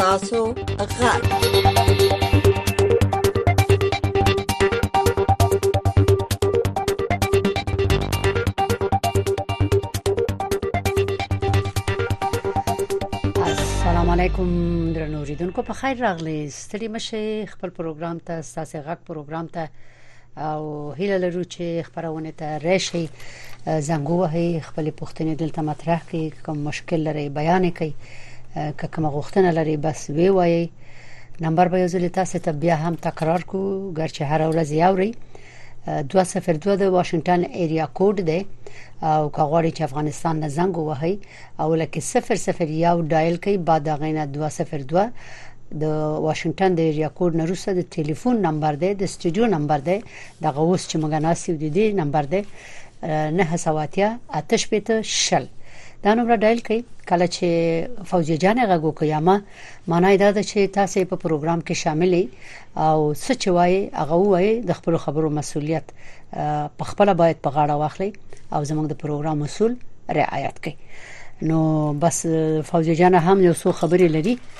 تاسو غږ علیکم درنو ریدونکو په خیر راغلی ستړي مشه خپل پروګرام ته ساسي غږ پروګرام ته او هیله لرو چې خبرونه ته راشي زنګ وهي خپل پوښتنې دلته مطرح کړئ کوم مشکل لري بیان کړئ که کوم غوښتنه لري بس وی وایي نمبر به یو ځل تاسو ته بیا هم تکرار کو ګرچه هر ورځ یاوري 202 د واشنگټن ایریا کوډ دی او کغوري چې افغانستان نه زنګ وهي او لکه 00 یو ډایل کوي بعد غینه 202 د واشنگټن د ایریا کوډ نه روسه د ټلیفون نمبر دی د سټډیو نمبر دی د غوس چې موږ ناس یو د دې نمبر دی نه حساباتیا آتش پته شل دا نمبر ډایل کړئ کله چې فوجي جان غږو کوي ما معنی دا ده چې تاسو په پروګرام کې شاملې او څه چې وایي هغه وایي د خپل خبرو مسولیت په خپل باید په غاړه واخلي او زموږ د پروګرام اصول رعایت کړئ نو بس فوزي جان هم یو څو خبرې لري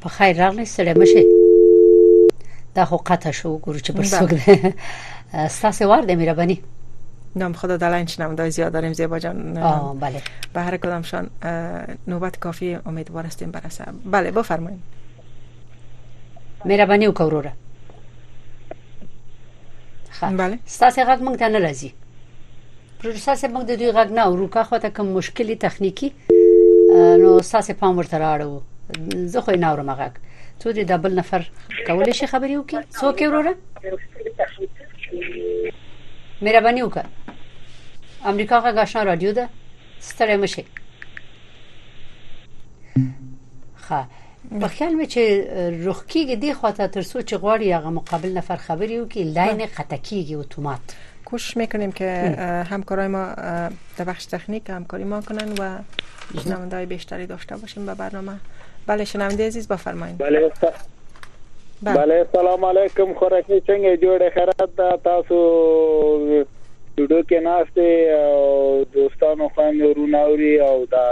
په خیر راغلی ستړي مشه دا خو قطع شو ګورو چې پر څوک ده ستاسو ور ده مهرباني نام خدا دلنچ چی نام دای زیاد داریم زیبا جان آه بله به هر کدام شان نوبت کافی امیدوار هستیم برسه بله بفرمایید مهرباني وکړه وروره بله ستاسو غږ موږ ته نه راځي پروسس موږ د دوی غږ نه اورو که خو ته کوم مشکلي تخنیکی نو ساسې پام ورته راړو زه خو نه اورم غږ څو دې دبل نفر کولې شي خبرې وکي څو کې وروره مهرباني وکړه امریکا غږ آشنا رادیو ده ستړی مشه ښه په خیال مې چې رخ کېږي دی خو ته تر څو چې غواړي هغه مقابل نفر خبرې وکړي لاین قطع کېږي اتومات کوشش میکنیم که همکارای ما در بخش تکنیک همکاری ما کنن و شنونده های بیشتری داشته باشیم به برنامه بله شنونده عزیز بفرمایید بله بله, بله السلام علیکم خورکی څنګه جوړه خیرات ده تاسو ویډیو کې ناشته او دوستانو خوند ورونه اوري او دا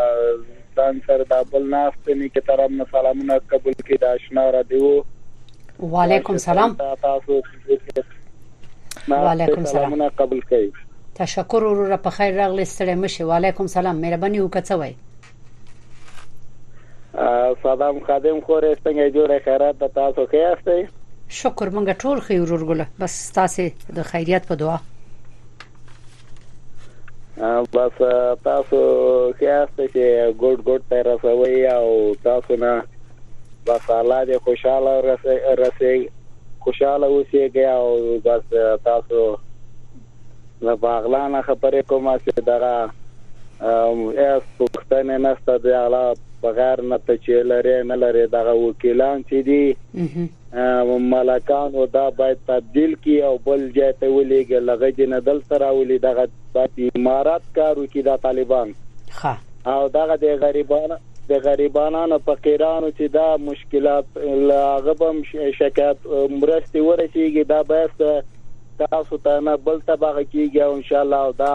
ځان سره دا بل ناست دی نیکه ترم نه سلامونه قبول کی دا اشنا را دیو وعلیکم سلام تاسو وعلیکم سلام قبول کړئ تشکر وروره په خیر راغلی ستړي مشه وعلیکم سلام مهرباني وکړه څه وای صدام خادم خورې څنګه جوړه خیرات د تاسو کې یاستئ شکر مونږ ټول خیر ورګله بس تاسو د خیریت په دعا بس تاسو خیاست چې ګډ ګډ ته رسوي او تاسو نه بس الله دې خوشاله رسي خوشاله اوسېږي او بس تاسو له باغلانه خبرې کوم چې دغه اس پښتنه نسته د اعلی بغیر نه ته چې لري نه لري دغه وکیلان چې دي ملکانو دا باید تبدیل کی او بل جای ته ولیږه لغه دی نه دلته راولی دغه باید امارات کار وکړي دا طالبان ښه او دغه د غریبانو د غریبانو فقیرانو چې دا مشکلات لاغه بم شکایت مرستي ورسیږي دا بس تاسو ته نه بل تبغه کیږي او ان شاء الله دا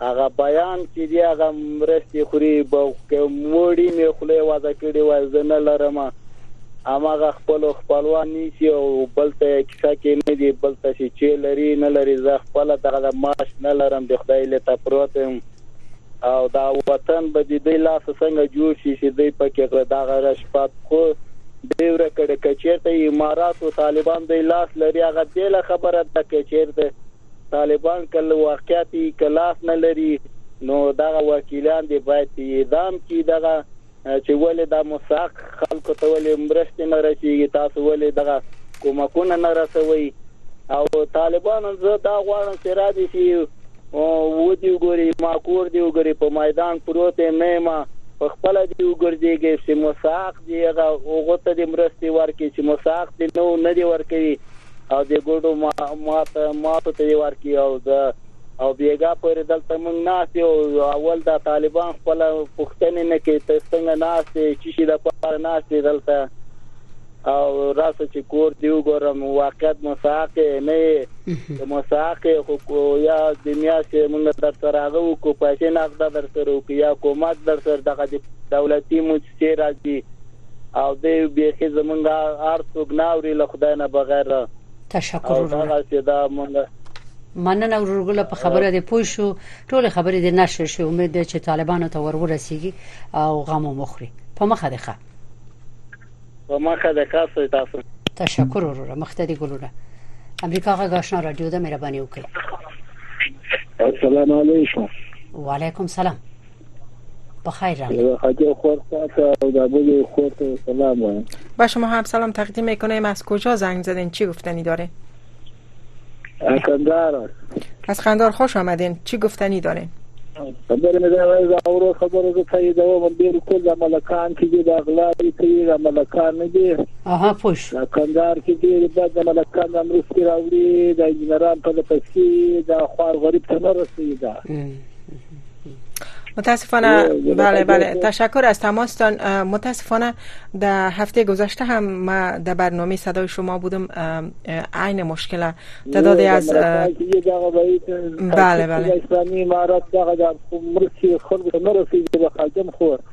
هغه بيان چې دي هغه مرستې خوري به که مړي مې خولې وضع کړي وای زه نه لرم هماغه خپل خپلوان نیسي او بل ته کیسه کې نه دي بل ته چې چې لري نه لري زه خپل دغه د معاش نه لرم د خدای له ته پروت یم او دا وطن به د دوی لاس څنګه جوړ شي چې دوی پکې دغه رشپت خو دی ورک کړي که چیرته امارات او طالبان دوی لاس لري هغه بل خبره ده که چیرته طالبان که له واقعیت یی که لاس نه لری نو دغه وکیلان دی باید چی اعدام کی دغه چی ولی دا مستحق خلکو ته ولی مرستی نه رسیږی تاسو ولی دغه کمکونه نه رسوی او طالبانو زه دا غواړم چی رادی سی و دی وګوری ما کور دی وګوری په میدان پروت یم نه یم په خپله دی وګرځیږی چی مستحق دی هغه هغو ته دی مرستی ورکی چی مستحق دی نه وو نه دی ورکوی او د ګوډو ماته ماتو ته یې ورکړي او د او بیګا پورې دلته موږ ناست یو اول دا طالبان خپل پښتنې نه کوي ته څنګه ناست یې چې شي د پاره ناست یې دلته او راسه چې کور دی وګورم واقعیت مساق نه یې د مساق خو یا د میاسې موږ در سره هغه وکړو پیسې نقد در سره وکړو یا کومک در سره دغه دولتي مجسې راځي او دی بیخی زمونږ هر څوک نه اوري له خدای نه بغیر تشکر ورور مننه ورور ګل په خبره دې پوه شو ټول خبرې دې نشر شي امید ده چې طالبانو ته ور ورسیږي او غم مخوري په مخه ده ښه په مخه ده ښه تاسو تشکر وروره مختدي ګلونه امریکا غږ آشنا رادیو ده مهرباني وکړئ السلام علیکم وعلیکم سلام بخیر راغلی حاجی خور تاسو او دا بلی خور ته سلام وایم با شما هم سلام تقدیم میکنیم از کجا زنگ زدین چی گفتنی دارین از قندار از قندار خوش آمدین چی گفتنی دارین خبر مې دا وایي دا ورو خبره زه تاییدوم بالکل دا ملکان چې دي دا غلا دي کوي دا ملکان نه دي اها پوه شو دا کندهار کې ډېر بد د ملکان دا مرستې راوړي دا انجینران په لپسې دا خوار غریب ته نه رسوي دا متاسفانه بله بله تشکر از تماستان متاسفانه در هفته گذشته هم ما در برنامه صدای شما بودم عین مشکل تعداد از بله بله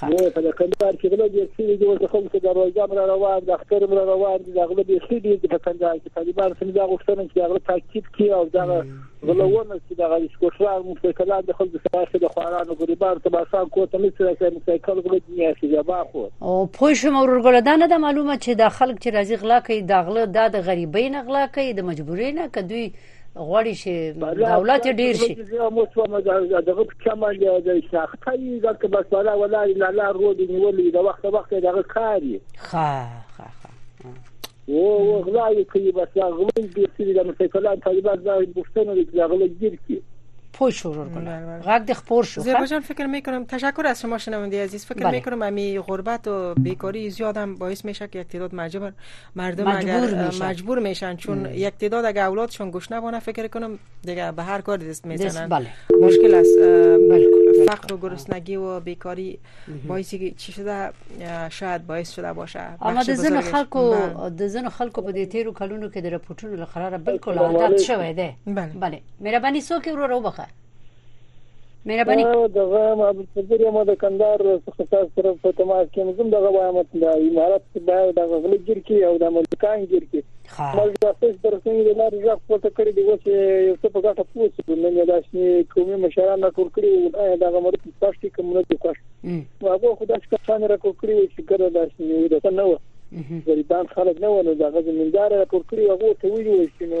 خلک په کندهار کې غله ډېر شوي دي، اوس د خلکو دروازه هم را روان ده، اختر هم را روان دي، دا غله بیخي ډېر دي په کندهار کې. طالبان څخه مې دا غوښتنه چې دا غله تعقیب کړي او دغه غله ونه چې دغه سکوټران موټرسایکلان د خلکو سره اخلي د خوارانو غریبانو ته ماښام کور ته نه شي راسي موټرسایکل غله دي نه اخلي زما خو او پوه شوم ورورګله دا نه ده معلومه چې دا خلک چې راځي غلا کوي دا غله دا د غریبۍ نه غلا کوي د مجبورۍ نه که دوی غواړي چې دولت ډیر شي مو څو مو دغه کمه د ساخته یي ځکه بس ولا ولا لا لا رو دی نیولې د وخت وخت دغه کاری ها ها ها او غلاي کوي بس غلي دي چې د مسکلان طالبان دا بوښتنه کوي چې غلي ګیر کی پوه شو کنم غږ د خبر شو زیبا جان فکر میکنم تشکر از شما شنونده عزیز فکر بله. میکنم امی غربت و بیکاری زیادم باعث میشه که یک تعداد مجبور مردم مجبور اگر میشن. مجبور میشن چون یک تعداد اگر اولادشون گوش نبانه فکر کنم دیگه به هر کار دست میزنن بله. مشکل است بله. فقر و گرسنگی و بیکاری باعثی که چی شده شاید باعث شده باشه اما د زن خلکو د زن خلکو په دې تیرو کلونو کې د رپورټونو لخراره بالکل عادت شوه ده بله بله مهرباني سو کې ورو وروبخه مهرباني دغه ما د صدر ما د کندهار څخه تاسو سره په تماس کې موږ دغه وایم د امارات باید د غلي ګیر کې او د امریکان ګیر کې موږ د اساس پر سنګي د لارې ځخ پورته کړی دی اوس یو څه په ګټه پوسو نن یې داسې کومي مشران را ټول کړی او دا غمر په پښ کې کوم نه دی کوښ نو هغه خدای څخه څنګه را ټول کړی چې ګره داسې نه وي دا نه و غریبان خلک نه ونه دا غزه مندار را ټول کړی هغه ته ویل چې نو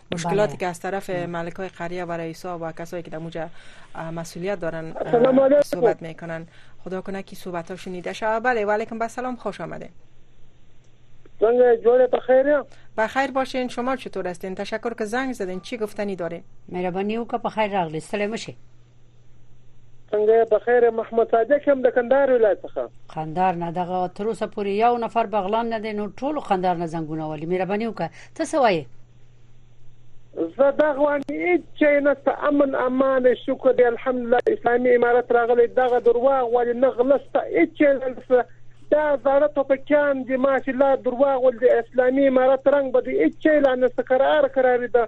مشکلاتی که از طرف ملک های قریه و رئیسا و کسایی که در موجه مسئولیت دارن صحبت میکنن خدا کنه که صحبت ها شنیده شوه بله ولیکم به سلام خوش آمده زنگ جوره بخیر بخیر باشین شما چطور هستین تشکر که زنگ زدین چی گفتنی دارین مهربانی او که بخیر راغلی سلام شي څنګه یې بخیر یم محمد صادق یم د کندهار ولایت څخه قندار نه دغه تر اوسه پورې یو نفر بغلان نه دی نو ټول قندار نه زنګونه ولي مهرباني وکړه ته څه وایې زه دا غواني چې نسته امن امان شکر دی الحمدلله اسلامي امارت راغلی دغه درواغ ولې نه غلسته هیڅ نسته دا زړه ټوپکیان دي ماشاءالله درواغ ول دي اسلامي امارت رنګ به دي هیڅ لا نسته قرار قرار ده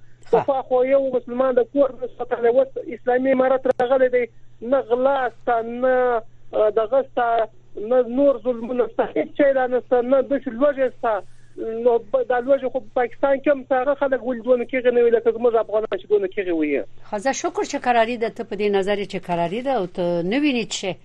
پخوا خو یو مسلمان د کور نه ساتلی وس اسلامي امارت راغلی دی نه غلا ستا نه دغه ستا نه نور ظلمونه ستا هیڅ شی را نه ستا نه داسې لوږې ستا نو دا لوږې خو پاکستان کې هم ساغه خلک ولې دونه کېږي نه وي لکه زموږ افغانان چې دونه کېږي وي خزه شکر چې قراري ده ته په دې نظر چې قراري ده او ته نه ویني چې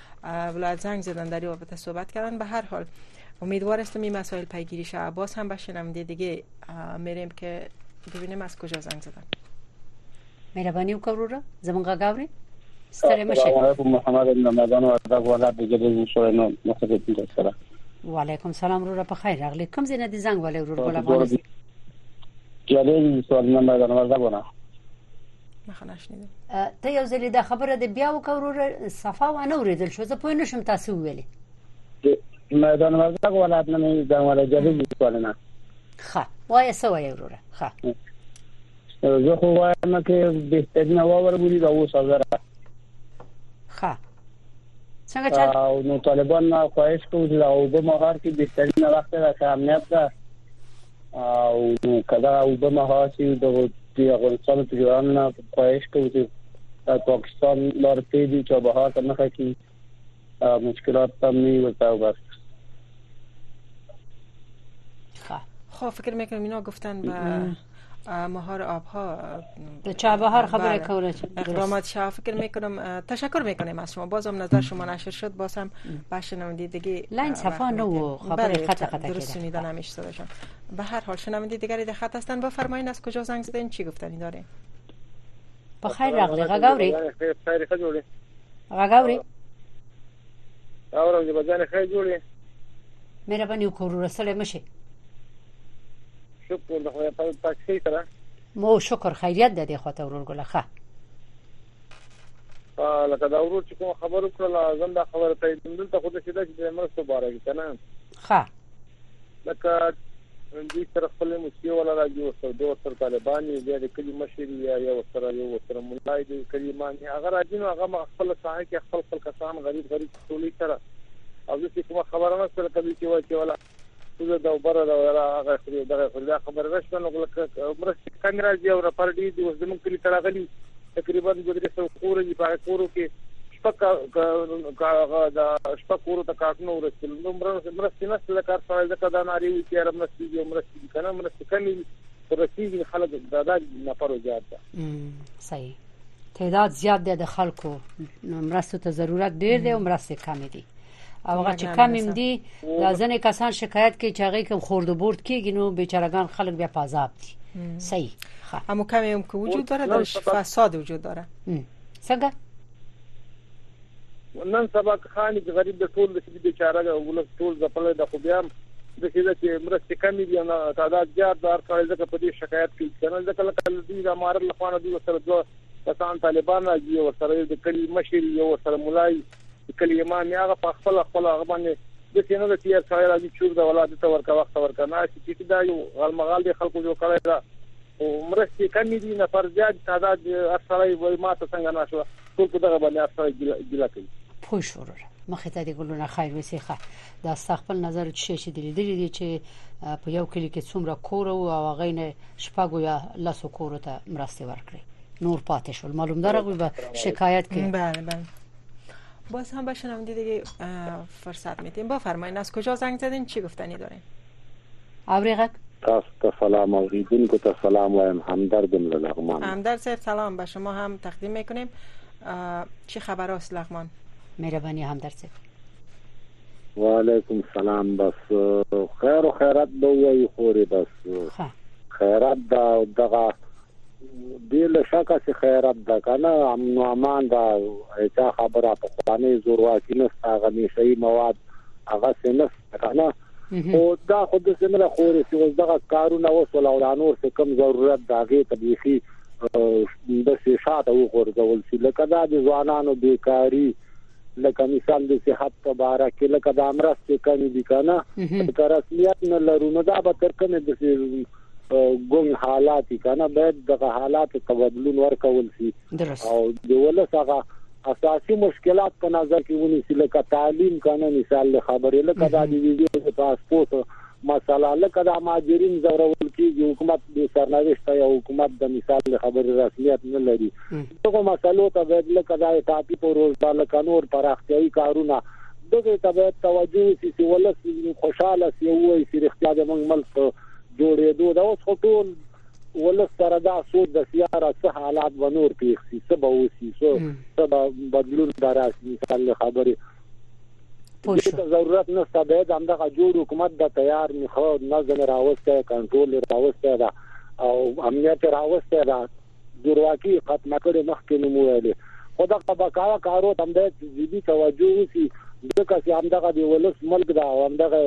ولایت زنگ زدن در این بابت صحبت کردن به هر حال امیدوار هستم این مسائل پیگیری شه باز هم به شنونده دیگه میریم که ببینیم از کجا زنگ زدن مهرباني وکړه وروره زمونږ غږ اوري ستړي مشه السلام علیکم محمد بن رمضان او ادب ولا د جدي شوې نو مخکې ته سره وعلیکم سلام وروره په خیر راغلی کوم ځای نه دي زنګ ولې وروره بل افغان جدي سوال نمبر د نمبر دا غواړم ته یو ځلې دا خبره د بیا وکړور صفا و نه اوریدل شو زه پوه نه شم تاسو ویلې ما دا نه ورته ولات نه مې دا ولا جواب وکړنه ښه وای سو وای وروره ښه زه خو وایم چې بهترین هوا ورغوري دا اوس زره ښه څنګه چل او نو طالبان نه خواهش کوي چې دا وب مهار کې بهترین وخت راځي امنیت ده او کدا او به ما هاسي د افغانستان په جوړان نه خواهش کوي چې پاکستان لار ته دي چې بهار ته مخه کی مشکلات تم نه وتاو بس خب فکر میکنم اینا گفتن به مهار آبها چه به هر خبره کوله اقدامات شاه فکر میکنم تشکر میکنیم از شما باز هم نظر شما نشر شد باز هم بشنوندی دیگه لاین صفا نه و خبر بله، خط خط درست شنیدن همیش صداشون به هر حال شنوندی دیگری در خط هستن بفرمایید از کجا زنگ زدین چی گفتنی دارین بخیر راغلی غگوری خیر خیر جوړی غگوری اورم جبا جان خیر جوړی مهرباني وکړئ رسول مشه شکر د خدای په پاک سره مو شکر خیریت ده دې خواته ورور ګله ښه لکه دا ورور چې کوم خبر وکړل زم دا خبره ته دلته خو د شي د مرستو باره کې کنه ښه لکه دوی سره خپل مسیو ولا راځي او سره دوه سره طالبان یې بیا د کلی مشر یا یو سره یو سره مولای دی کلی مان هغه راځي نو هغه خپل ساحه کې خپل خپل کسان غریب غریب ټولې سره او چې کوم خبره نه سره کوي چې وایي چې ولا ټول دا بره دا ورا هغه خوري دغه خوري دا خبره نشته نو لکه مرستې کم راځي او رپر ډي د اوس زموږ کلی تراغلي تقریبا د درې سو کور دي په کورو کې شپه کا دا شپه کورو ته کارونه ورسېل نو مرستې نشته د کار سره ځکه دا ناري وي چې مرستې دي مرستې کنه مرستې کمې دي ورسېږي خلک دا دا نفرو زیات ده صحیح تعداد زیات دی د خلکو مرستو ته ضرورت ډیر دی او مرستې کمې دي او هغه چې کم هم دي دا ځنې کسان شکایت کوي چې هغه کوم خورد بورد کیږي نو بیچارهګان خلک بیا پازاب دي صحیح اما کمی هم که وجود داره در فساد وجود داره څنګه نن سبا خان چې غریب د ټول د بیچاره ولس ټول ځپل د خو بیا د کېده چې مرستې کمې دي نه تعداد زیات دار کړي ځکه په دې شکایت کوي کنه ځکه لکه د دې امارت لخوا نه دوی سره دوه کسان طالبان راځي او سره د کلی مشر یو سره ملای لیکلي یې ما مې هغه په خپله خپله هغه باندې داسې نه ده چې یار سړی راځي چور ده ولا ده ته ورکه وخت ورکه نه چې ټیټي دا یو غالمغال دی خلکو جوړ کړی ده او مرستې کمې دي نفر زیات تعداد هر سړی وایي ما ته څنګه نه شوه ټول په دغه باندې هر سړی ګیله کوي پوه شو وروره مخې ته دې ګلونه خیر وسیخه دا ستا خپل نظر چې چې دې لیدلې دي چې په یو کلی کې څومره کور او هغه نه شپږو یا لاسو کورو ته مرستې ورکړي نور پاتې شول معلوم دار هغوی به شکایت کوي بله بله باز هم به شنونده دیگه فرصت میتیم بفرمایید از کجا زنگ زدین چی گفتنی دارین اوریغک تاسو ته سلام اوریدونکو ته سلام وایم همدرد له لغمان همدرد صاحب سلام به شما هم تقدیم میکنیم چی خبر است لغمان مهربانی همدرد صاحب و علیکم سلام بس خیر و خیرات به وای خوری بس خیرات دا دغه بې له شکه چې خیرت ده که نه امن و امان ده هېچا خبره پخوانۍ زورواکي نشته هغه نشه یي مواد هغسې نشته که نه خو دا خو داسې نه ده خورې چې اوس دغه کارونه وشول او دا نور چې کوم ضرورت د هغې ته بیخي داسې شاته وغورځول شي لکه دا د ځوانانو بیکاري لکه مثال د صحت په باره کې لکه د امرستې کمی دي که نه که رسمیت نه لرو نو دا به تر کومه داسې ګنګ حالات کنه باید دغه حالات ته بدلون ورکول شي او د ولس هغه اساسي مشکلات په نظر کې ونیسي لکه تعلیم کنه مثال له خبرې لکه د ویزې د پاسپورت مثلا لکه د ماجرین زورول کیږي حکومت د سرنوشت یا حکومت د مثال له خبرې رسمیت نه لري دغه مسلو ته باید لکه د اټاپي پروژه لکه نور پراختیايي کارونه دغه ته باید توجه وشي چې ولس خوشاله شي او یې چې اختیار موږ ملک جوړېدو دا اوس خو ټول ولس سره دا سوچ د سیاره څه حالات به نور پیښ شي څه به وسی څه به بدلون به راشي مثال له خبرې دې ضرورت نشته باید همدغه جوړ حکومت د تیار مخه نظم راوسته کنټرول راوسته دا او امنیت راوسته دا جوړواکي ختمه کړې مخکې نو ویلې خو دا بقایا کارو تم باید جدي توجه وسی ځکه چې همدغه د ولس ملک دا همدغه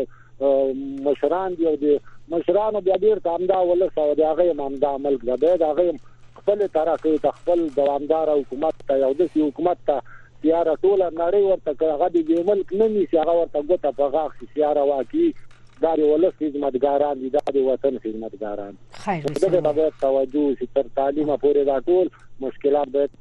مشران دی او د مشرانو بیا ډیر ته همدا ولس او د هغه امام دا عمل کړه به دا هغه خپل ترقې ته خپل دوامدار حکومت ته یو د حکومت ته سیاره ټوله نړۍ ورته کړه د دې ملک نه نیسي هغه ورته ګوته په غاښ شي سیاره واکي دا د ولس خدمتګاران دي دا د وطن خدمتګاران دي خیر دې سره باید توجه شي تر تعلیم پورې دا ټول مشکلات باید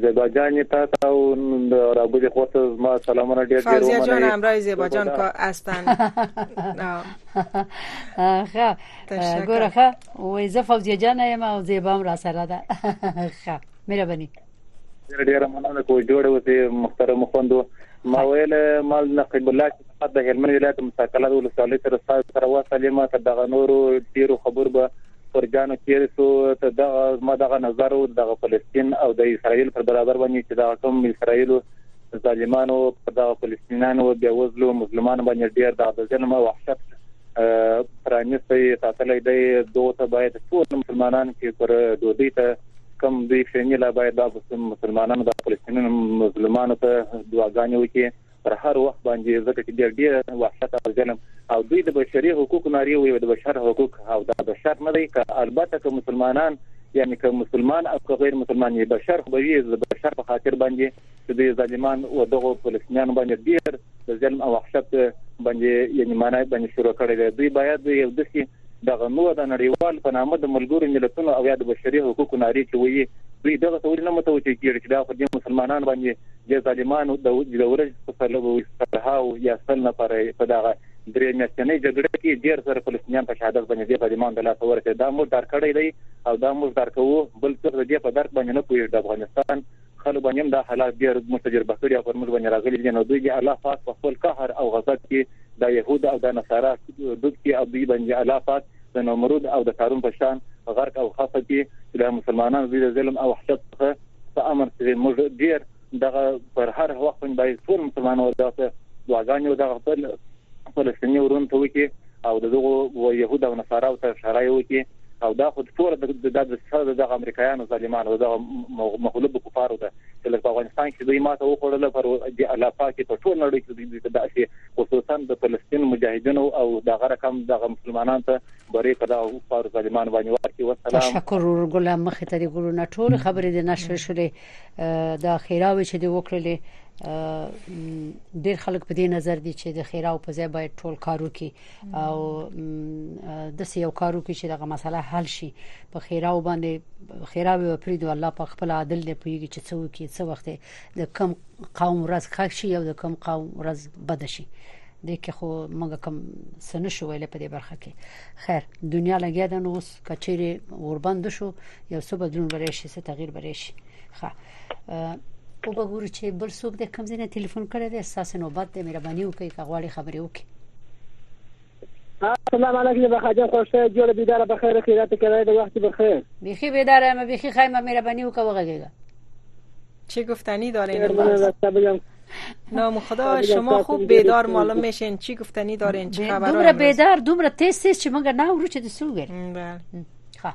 زیبا جان تا تا او رابو دې خواته ما سلامونه ډېر ډېر ومنه جان امرای زیبا جان کا استن ښه ګوره ښه وې زه فوزیه جان یم او زیبا هم را سره ده ښه مهرباني ډېر ډېر مننه کوم جوړ اوسې محترم خوندو ما ویل مال نقیب الله چې فقط د هلمند ولایت مساکله ولسوالۍ سره سره وسلې ما ته دغه نورو ډیرو خبر به پر ګانو تیر سو ته دا ما دغه نظر او دغه فلسطین او د اسرایل پر برابر باندې چې دا کوم اسرایل ظالمانو پر دغه فلسطینانو او د وزلو مسلمانانو باندې ډیر د عدالت او وحشت پرانیستي ساتلې دی دوه ته باید ټول مسلمانان چې پر دوی ته کم دوی فیمل باید د مسلمانانو د فلسطیني مظلومانو ته دعاګانې وکړي پر هر وخت باندې ځکه چې ډېر ډېر وحشت او ظلم او دوی د بشري حقوقو نارې وي د بشر حقوق او دا بشر نه دی که البته که مسلمانان یعنی که مسلمان او که غیر مسلمان یې بشر خو به وي د بشر په خاطر باندې چې دوی ظالمان او دغو فلسطینیانو باندې ډېر د ظلم او وحشت باندې یعنی معنی باندې شروع کړی دی دوی باید یو داسې دغه نو د نړیوال په نامه د ملګرو ملتونو او یا د بشري حقوقو نارې چې وي دوی دغه ته ولې نه متوجه کیږي چې دا خو دې مسلمانان باندې د ظالمانو د ورځې په سلو سلهاو یا سل نفره په دغه درې میاشتنۍ جګړه کې ډیر زر فلسطینیان په شهادت باندې د ظالمانو د لاسه ورسېد دا موږ درک کړی دی او دا موږ درک کوو بل څه د دې په درک باندې نه پوهېږي د افغانستان خلکو باندې هم دا حالات ډېر موږ تجربه کړي او پر موږ باندې راغلي دي نو دوی دې الله پاک په خپل قهر او غضب کې دا يهود او دا نصارا ډوب کې او دوی باندې الله پاک د نمرود او د قارون په شان غرق او خفه کې چې د مسلمانانو دوی د ظلم او وحشت څخه په امر سره موږ ډېر دغه پر هر وخت باندې باید ټول مسلمانانو دغه دعاګانې او دغه خپل فلسطیني ورونو ته وکړي او دغه يهود او نصارا ته شرایو کې او دا خو ټول د د سره د امریکایانو ظالمانو د مغلوب کفارو ده چې لکه افغانستان کې دوی ماته وخوړل پر د الافا کې په ټول نړۍ کې دوی د داسې خصوصا د فلسطین مجاهدینو او د غره کم د مسلمانانو ته بری په دا کفارو ظالمانو باندې ورکړي والسلام تشکر ورګله مخه ته ګورو نه ټول خبرې د نشر شولې د خیراوي چې د وکړلې ډیر خلک په دې نظر دي چې د خیراو په ځای باید ټول کارو کې او د سیو کارو کې چې دغه مسله حل شي په خیراو باندې خیراوي او پریدو الله په خپل عادل دی پویږي چې څو کې څو وخت د کم قوم ورځ ښه شي او د کم قوم ورځ بد شي د کې خو موږ کوم سن شو ویل په دې برخه کې خیر دنیا لګیا ده نو اوس کچېری اوربند شو یو څه بدلون ورې شي څه تغییر ورې شي ښه او به ګورو چې بل څوک د کوم ځای نه ټلیفون کړی دی اساس نوبت د مهرباني وکړئ که غواړي خبرې وکړي السلام علیکم به خاجه خوشته جوړ بيدار په خیر کې راته کړی د وخت په خیر بيخي بيدار یم بيخي خای ما مهرباني وکړه وغږیږه چه گفتنی دارین نام خدا شما خوب بیدار معلوم میشین چی گفتنی دارین چی خبر دومره بیدار دومره تیز تیز چې موږ نه ورو چې د سوګر بله خب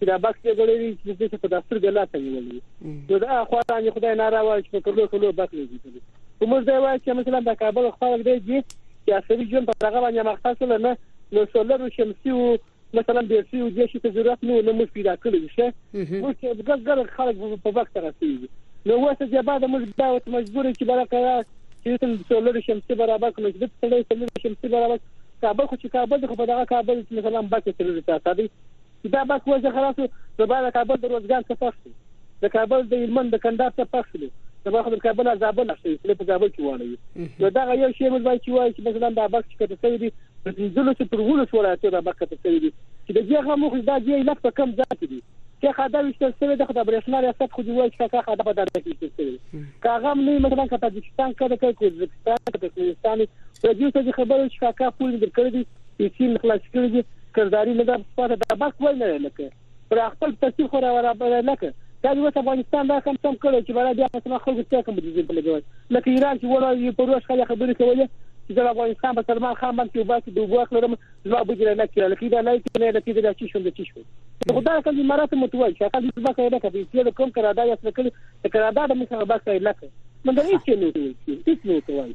چې دا بکس یې ګړې چې څه په داستر ګلا ته نیولې نو دا خو باندې خدای نه راوړي چې کله کله بکس یې دي کوم ځای وایي چې مثلا د کابل خو خلک دی چې عصري ژوند په هغه باندې مختص نه نو سولر او شمسي او مثلا د سی او جې شي ته ضرورت نه نه موږ پیدا کړی شي موږ چې ګګر خلک په وخت رسیدي نو واسه چې بعد موږ دا مجبور چې برکه چې تل سولر شمسي برابر کړو چې د سولر شمسي برابر کابل خو چې کابل خو په دغه کابل مثلا باکه سولر تاسو دا بس وس د خلاصو سبا د کابل د روزګان څه پخ شي د کابل د هلمند د کندهار څه پخ شي سبا خو د کابل از زابل اخلي چې په زابل کې واړوي نو دا یو شی موږ باید چې وایي چې مثلا دا بس کته سوي دي د پنځلو څخه تر ولس ولایتو دا بس کته سوي دي چې د دې غو خو دا دی علت په کم ځای کې دي چې خادا وشتل سوي د خدای برښنا ریاست خو دی وایي چې کاکا خادا په دغه کې وشتل سوي کاغه نه مثلا کته د پاکستان کده کوي کوزبستان کده کوزبستان د دې څه خبره چې کاکا پولیس درکړي پیسې مې خلاص کړې دي کرداري نه ده پاته دا بک ول نه لکه پر خپل تفصیل خو را برابر لکه دا د وسه افغانستان دا کم سم کړو چې بلای بیا مثلا خلکو څه کوم دي په لګول لکه ایران چې وره یو پر وښه خلک خبرې کولې چې د افغانستان په سلمان خان باندې یو باسي دوه وخت لرم زما بجره نه کړل لکه دا نه کې نه لکه دا چې شوم د چې شوم خدای کله مرات متوي چې هغه د بکه نه کوي چې کوم کرادا یا څه کړی کرادا د مخه بکه لکه من د هیڅ نه کوي هیڅ نه کوي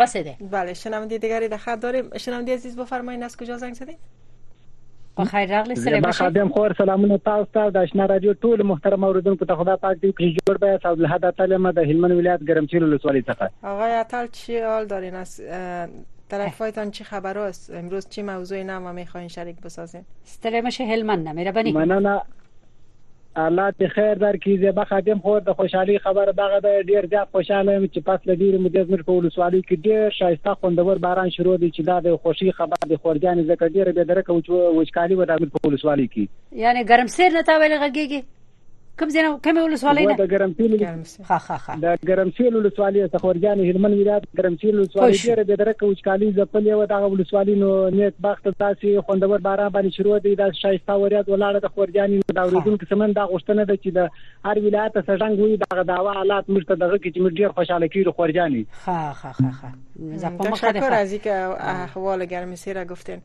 بسیده بله شنونده دیگری در خط داریم شنونده عزیز بفرمایید از کجا زنگ زدید بخیر راغلی سره بشه خادم خور سلامونه تاسو ته د آشنا رادیو ټول محترم اوریدونکو ته خدا پاک دې کړی جوړ بیا صاحب له حد تعالی ما د هلمند ولایت ګرمسیر ولسوالۍ څخه آقای عطل چی حال دارین از طرفایتان چی خبر است امروز چی موضوع نو میخواین شریک بسازین استلمش هلمند نمیره بنی مننه الله دې خیر درکړي زیبا خادم خور د خوشحالي خبره دغه ده ډیر زیات خوشاله یم چې پس له ډیرې مودې زموږ په ولسوالۍ کې ډیر شایسته خوندور باران شروع دی چې دا د خوشي خبر دی خورجانې ځکه ډیره بې درکه و چې وچکالي وه د امیر په ولسوالۍ کې یعنی ګرمسیر نه تا ویل غږیږي کوم ځای کومې ولسوالۍ نه د ګرمسیر خاخاخا. د ګرمسېل ولسوالي د خورجانې هلمند ولایت ګرمسېل ولسوالي ډېره بې درکه وچکالي ځپلې وه دغه ولسوالي نو نیک بخت داسې خوندور باران باندې شروع دی داسې شایسته وریاض ولاړه د خورجانې نو دا اوریدونکو سمن دا غوښتنه ده چې د هر ولایت ته سړنګ وي دغه داوا حالات موږ ته دغه کې چې موږ ډېر خوشاله کیږو خورجانې خا خا خا خا تشکر از اینکه احوال گرمسیر را گفتین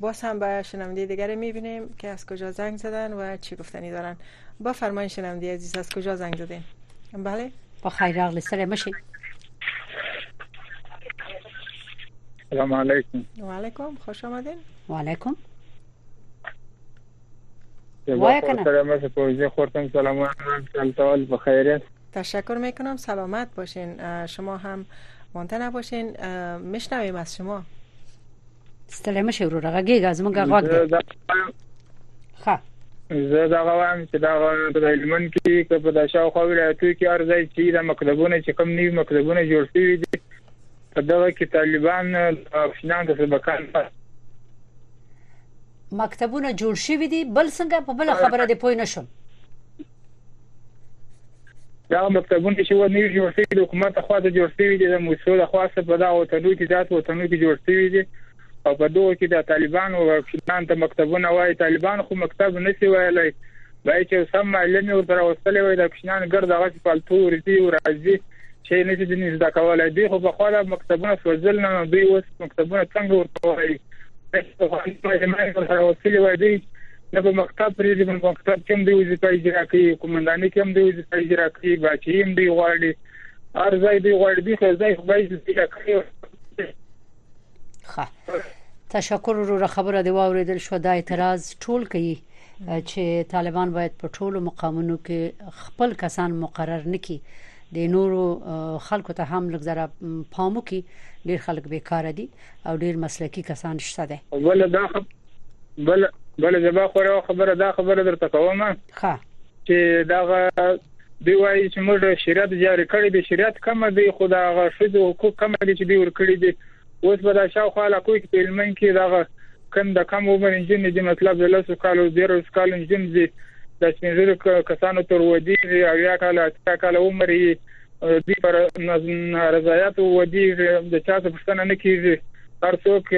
باز هم به شنونده دیگری میبینیم که از کجا زنگ زدن و چی گفتنی دارن با فرمایش شنونده عزیز از کجا زنگ زدین بله با خیر راغلی سره مشی سلام علیکم و علیکم خوش آمدین و علیکم وای کنه سلام علیکم پوزی خورتم سلام علیکم سلام بخیر تشکر میکنم سلامت باشین شما هم مانده نباشین میشنویم از شما ستړی مشه ورور غږیږه زمونږ غوږ دی ښه زه دا غواړم چې دا په هلمند کې که په دا شاوخوا ولایتو کې هر ځای چې دا مکتبونه چې کوم نوي مکتبونه جوړ شوي دي په دغه کې طالبان افغانان د سبقان مکتبونه جوړ شوي دي بل څنګه په بل خبره دی پوه نه شوم دا مکتبونه چې و نوي جوړ شوي د حکومت لخوا ته جوړ شوي دي د موسسو لخوا څه په دا وطنو کې داسې وطنو کې جوړ شوي دي او په دغو کې د طالبانو ځان ته مکتبونه وایي طالبان خو مکتب نه شي ویلی باید چې سم معلم یې ورته راوستلی وای دا کوچنیان ګرد هغسې پالتو ورځي او راځي چې نه شي ځینې زده کولی دوی خو پخوا دا مکتبونه سوځل نه دوی اوس مکتبونه څنګه ورته وایي ورسلي وای دوی نه په مکتب پرېږدي په مکتب کې هم دوی وظیفه اجرا کوي قومنداني کې هم دوی وظیفه اجرا کوي باچهي هم دوی غواړي هر ځای دوی غواړي بیخي ځای خو باید پیدا کړي ښه تشکر وروره خبره دی واوریدل شو دا اعتراض ټول کوي چې طالبان باید په ټولو مقامونو کې خپل کسان مقرر نکي د نورو خلکو ته هم لږ زره پام وکړي ډیر خلک بیکاره دي او ډیر مسلکي کسان شته دي ول دا بل بل زبا خو راو خبره دا خبره درته کوم ښه چې دا دی وایي چې موږ شریعت جاری کړی دی شریعت کم دی خو دا غ شذو حقوق کم دي چې دی ور کړی دی اوس په دا شاو خاله کوی کې په علمن کې دا کم د کم عمر انجن دي مطلب د لاسو کالو ډیر کالو انجن دي د سپینځلو کسانو تر ودی او یا کال اته کال عمر یې دوی پر نارضایاتو ودیږي د چا څه پوښتنه نه کیږي هر څوک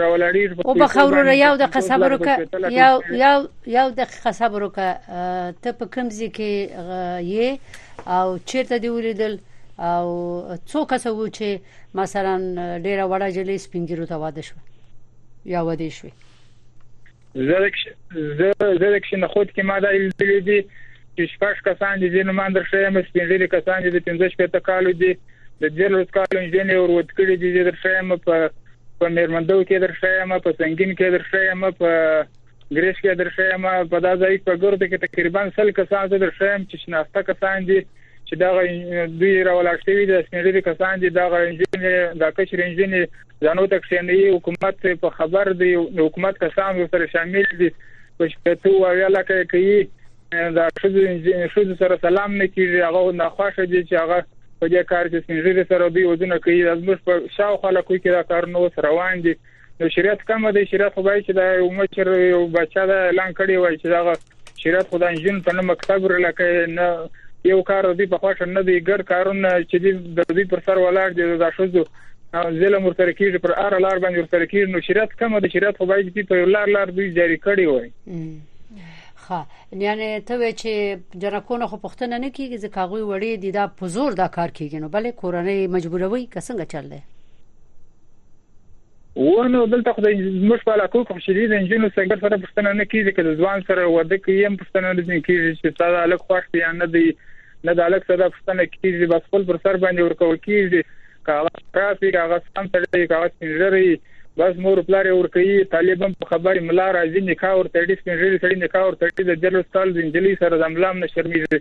راولاړیږي او بخه وروره یو دقیقه صبر وکړه یو یو یو دقیقه صبر وکړه ته په کوم ځای کې یې او چیرته دی ولیدل او څو کس وو چې مثلا ډیره وړه جلې سپینګیرو ته واده شو یا ودې شوې زه د کښې نخود کې ما دا لیدلې دي چې شپږ کسان دي ځینو مان در شیم سپین ږیري کسان دي د پنځه شپېته کالو دي د دیارلس کالو نجلۍ مې ور ود کړي دي زه در شیم په په میرمندو کې در شیم په سنگین کې در شیم په ګریش کې در شیم په دا ځای په ګرد کې تقریبا سل کسان زه در شیم چې شناخته کسان دي چې دا دوی راولاشتي دي سپین ږیري کسان دي دا غنجین دا کچ رنجین ځانو ته کښېني حکومت په خبر دی حکومت کسان ورسره شامل دي په شپېته اویا لکه یې کوي دا ښځو سره سلام نه کیږي هغه ناخوښه دي چې هغه په دې کار کې سپینږیري سره دوی ودونه کوي دا زموږ په شاوخوا لکو کې دا کارونه اوس روان دي نو شریعت کمه دی شریعت خو باید چې دا یو مشر یو بچا دا اعلان کړی وای چې دغه شریعت خو د انجون په نوم مکتب رله کوي نه یو کار دوی په خوښه نه دی ګر کارونه چې دی د دوی پر سر ولاړ دي د شوزو ظلم ورسره کیږي پر ار لار باندې ورسره کیږي نو شریعت کوم د شریعت خو باید چې په لار لار دوی جاری کړی وای خا یعنی ته وی چې جنکونه خو پښتنه نه کیږي ځکه هغه وړي دي دا پزور دا کار کیږي نو بلې کورنۍ مجبوروي کسنګ چل دی وو نو دلته خو زموږ په علاقو کې چې د انجونو سنګر سره پښتنه نه کیږي که ځوان سره وده کوي هم پښتنه نه کیږي چې ستا د الګ خوښ یا نه دی نه د الګ سره پښتنه کیږي بس خپل پر سر باندې ورکول کیږي کاغه راسي کاغه سم سره کاغه سنجري بس مور پلار ور کوي طالب هم په خبرې ملا راځي نکاح ور تړي سنجري سړي نکاح ور تړي د جلو سال د انجلي سره د املام نه شرمېږي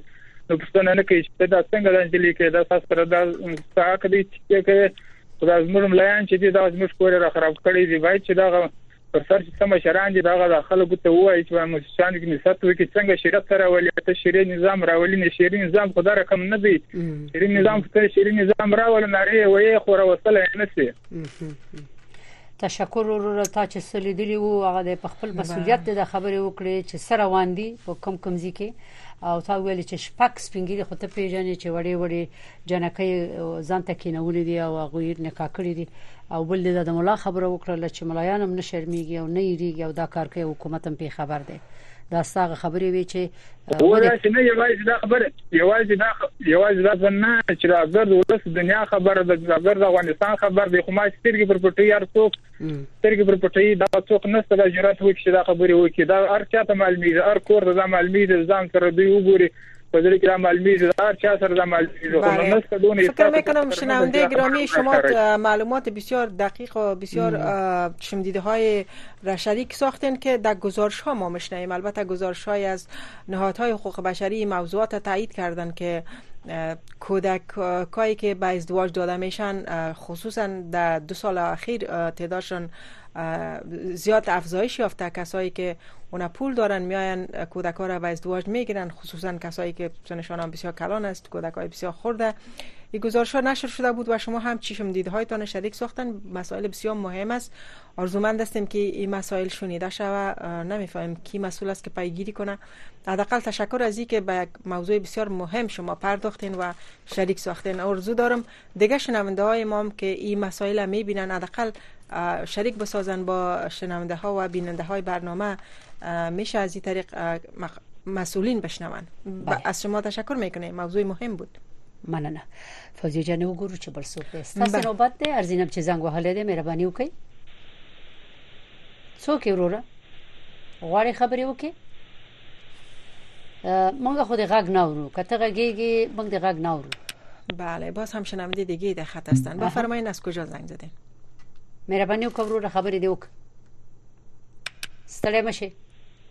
نو پښتنه نه کوي چې دا څنګه د انجلي کې دا سره دا ساک دي چې کې خو دا زموږ ملایان چې دي دا زموږ کور را خراب کړی دی باید چې دا پر سر چې سم شران دي دا د خلکو ته وایي چې موږ شان کې نسبت وکړي څنګه شریعت سره ولې ته شری نظام راولي نه شری نظام خدا رقم نه دی شری نظام ته شری نظام راول نه ری وې خو راوصل نه سي تشکر ورور تا چې سلیدلی وو هغه د خپل مسولیت د خبرې وکړي چې سره واندي په کم کمزي کې او تا ویل چې شپږ سپینګری خو ته پیژنې چې وړې وړې جنکې ځان ته کینولې دي او هغه یې نکاح کړې دي او بل دې د مولا خبره وکړه چې ملایان هم نشرمېږي او نه یریږي او دا کار کوي حکومت هم په خبر دی دا ستاسو خبرې وی چې ولا چې نه یوازې دا خبره یوازې دا یوازې دا څنګه چې دا ګرد ولس دنیا خبره ده دا ګرد افغانستان خبره ده خو ما سترګې پر پټي یار څوک سترګې پر پټي دا څوک نشته دا جرأت وکړي چې دا خبرې وکړي دا هر چا ته معلومیږي هر کور ته دا معلومیږي ځان سره دوی وګوري په ځل کې دا معلومیږي هر چا سره دا معلومیږي خو بله. نشته دونه فکر میکنم شنونده گرامی شما معلومات بسیار دقیق و بسیار چشمدیده های را شریک ساختین که در گزارش ها ما مشنیم البته گزارش های از نهادهای حقوق بشری موضوعات تایید کردن که کودکایی که به ازدواج داده میشن خصوصا در دو سال اخیر تعدادشون زیاد افزایش یافته کسایی که اونا پول دارن میاین کودکا ها را به ازدواج میگیرن خصوصا کسایی که سنشان هم بسیار کلان است کودک بسیار خورده این گزارش ها نشر شده بود و شما هم چشم هایتان شریک ساختن مسائل بسیار مهم است آرزومند هستیم که این مسائل شنیده شوه نمیفهمیم کی مسئول است که پیگیری کنه حداقل تشکر از که به یک موضوع بسیار مهم شما پرداختین و شریک ساختین آرزو دارم دیگه شنونده های ما هم که این مسائل میبینن حداقل شریک بسازن با شنونده ها و بیننده های برنامه میشه از این طریق مسئولین بشنون بله. از شما تشکر میکنیم موضوع مهم بود مننه فوزیه جانې وګورو چې بل څوک دی ستاسو نوبت دی ارزینم چې زنګ وهلې دی مهرباني وکړئ څوک وروره غواړي خبرې وکړي مونږ خو د غږ نه ورو کته غږیږي مونږ د غږ نه ورو بله باز هم شنونده دیگه در خط هستن بفرمایید از کجا زنگ زدین مهرباني وکړئ وروره خبرې دی وکړئ ستړی مشه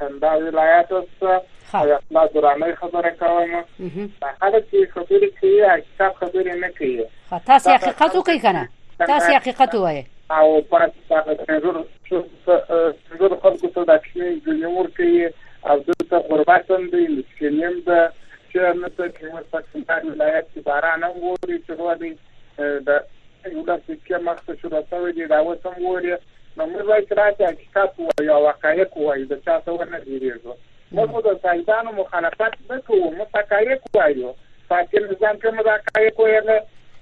کندهار ولایت است او اصلا درانه خبره کوم دا خلک چې خبرې کوي حقیقت خبرې نه کوي تاسو حقیقت وکړئ کنه تاسو حقیقت وایي او پس هغه څنګه څنګه خلکو ته د کښنې ځینې ورکوي او دلته غربت هم دی مسکیني هم ده چې نه څه کې موږ په کندهار ولایت کې باران هم ووري چې ولې د یولس دقیقې مخته شروع شوی دی دا اوس هم ووري نو موږ وایو چې راشئ حقیقت ووایو او حقایق ووایو، د چا څه ونه ځېرېږو. موږ خو د شهیدانو مخالفت نه کوو، موږ حقایق وایو. فاطم نظام کې مو دا حقایق ویل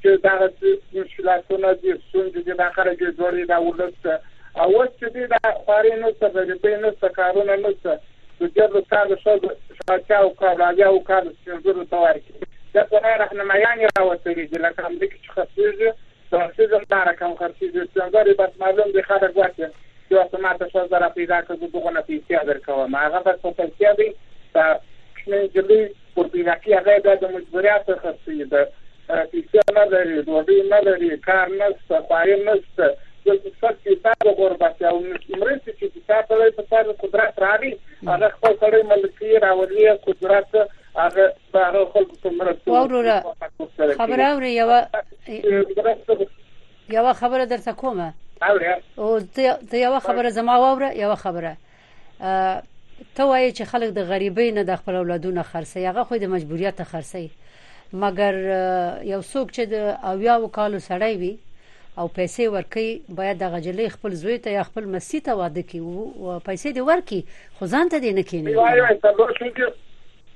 چې دغه څه مشکلاتونه دي، ستونزې دي، دا خلک یې جوړوي، دا ولس ده او اوس چې دی دا خوارۍ نشته، غریبۍ نشته، کارونه نشته، د دېرلس کالو ښځو اتیاوو کالو، اویاوو کالو سپین ږیرو ته وایي چې دلته نور رهنمایان یې راوتلي دي، لکه همدې کې چې خرڅېږي، راسیزم داره کم خرچی زود چنزاری بس معلوم دی خلک وچه چی واسه ماته شل زره پیدا که زه دغونه پیسی در کوم هغه بس په پیسی دی دا کوشنی نجلی پر پینکی هغه یی بیا د مجبوریات په خرچی ده پیسی نه لری ډوډی نه لری کار نشته خواری نشته دلته سخت حساب غربت او مرستی چی د چا سړی په سر قدرت راغی هغه خپل سړی ملکی راولی قدرت هغه هغه خلکو ته مرسته وروره خبره اوري یو یو خبره درته کومه او ته یو خبره زما وره یو خبره ته وایې چې خلک د غریبۍ نه د خپل اولادونو خرڅي هغه خو د مجبوریت خرڅي مګر یو څوک چې د اویا وکالو سړی وي او پیسې ورکي باید د غجلې خپل زوی ته یا خپل مسی ته واده کی او پیسې دی ورکي خو ځان ته دی نه کینی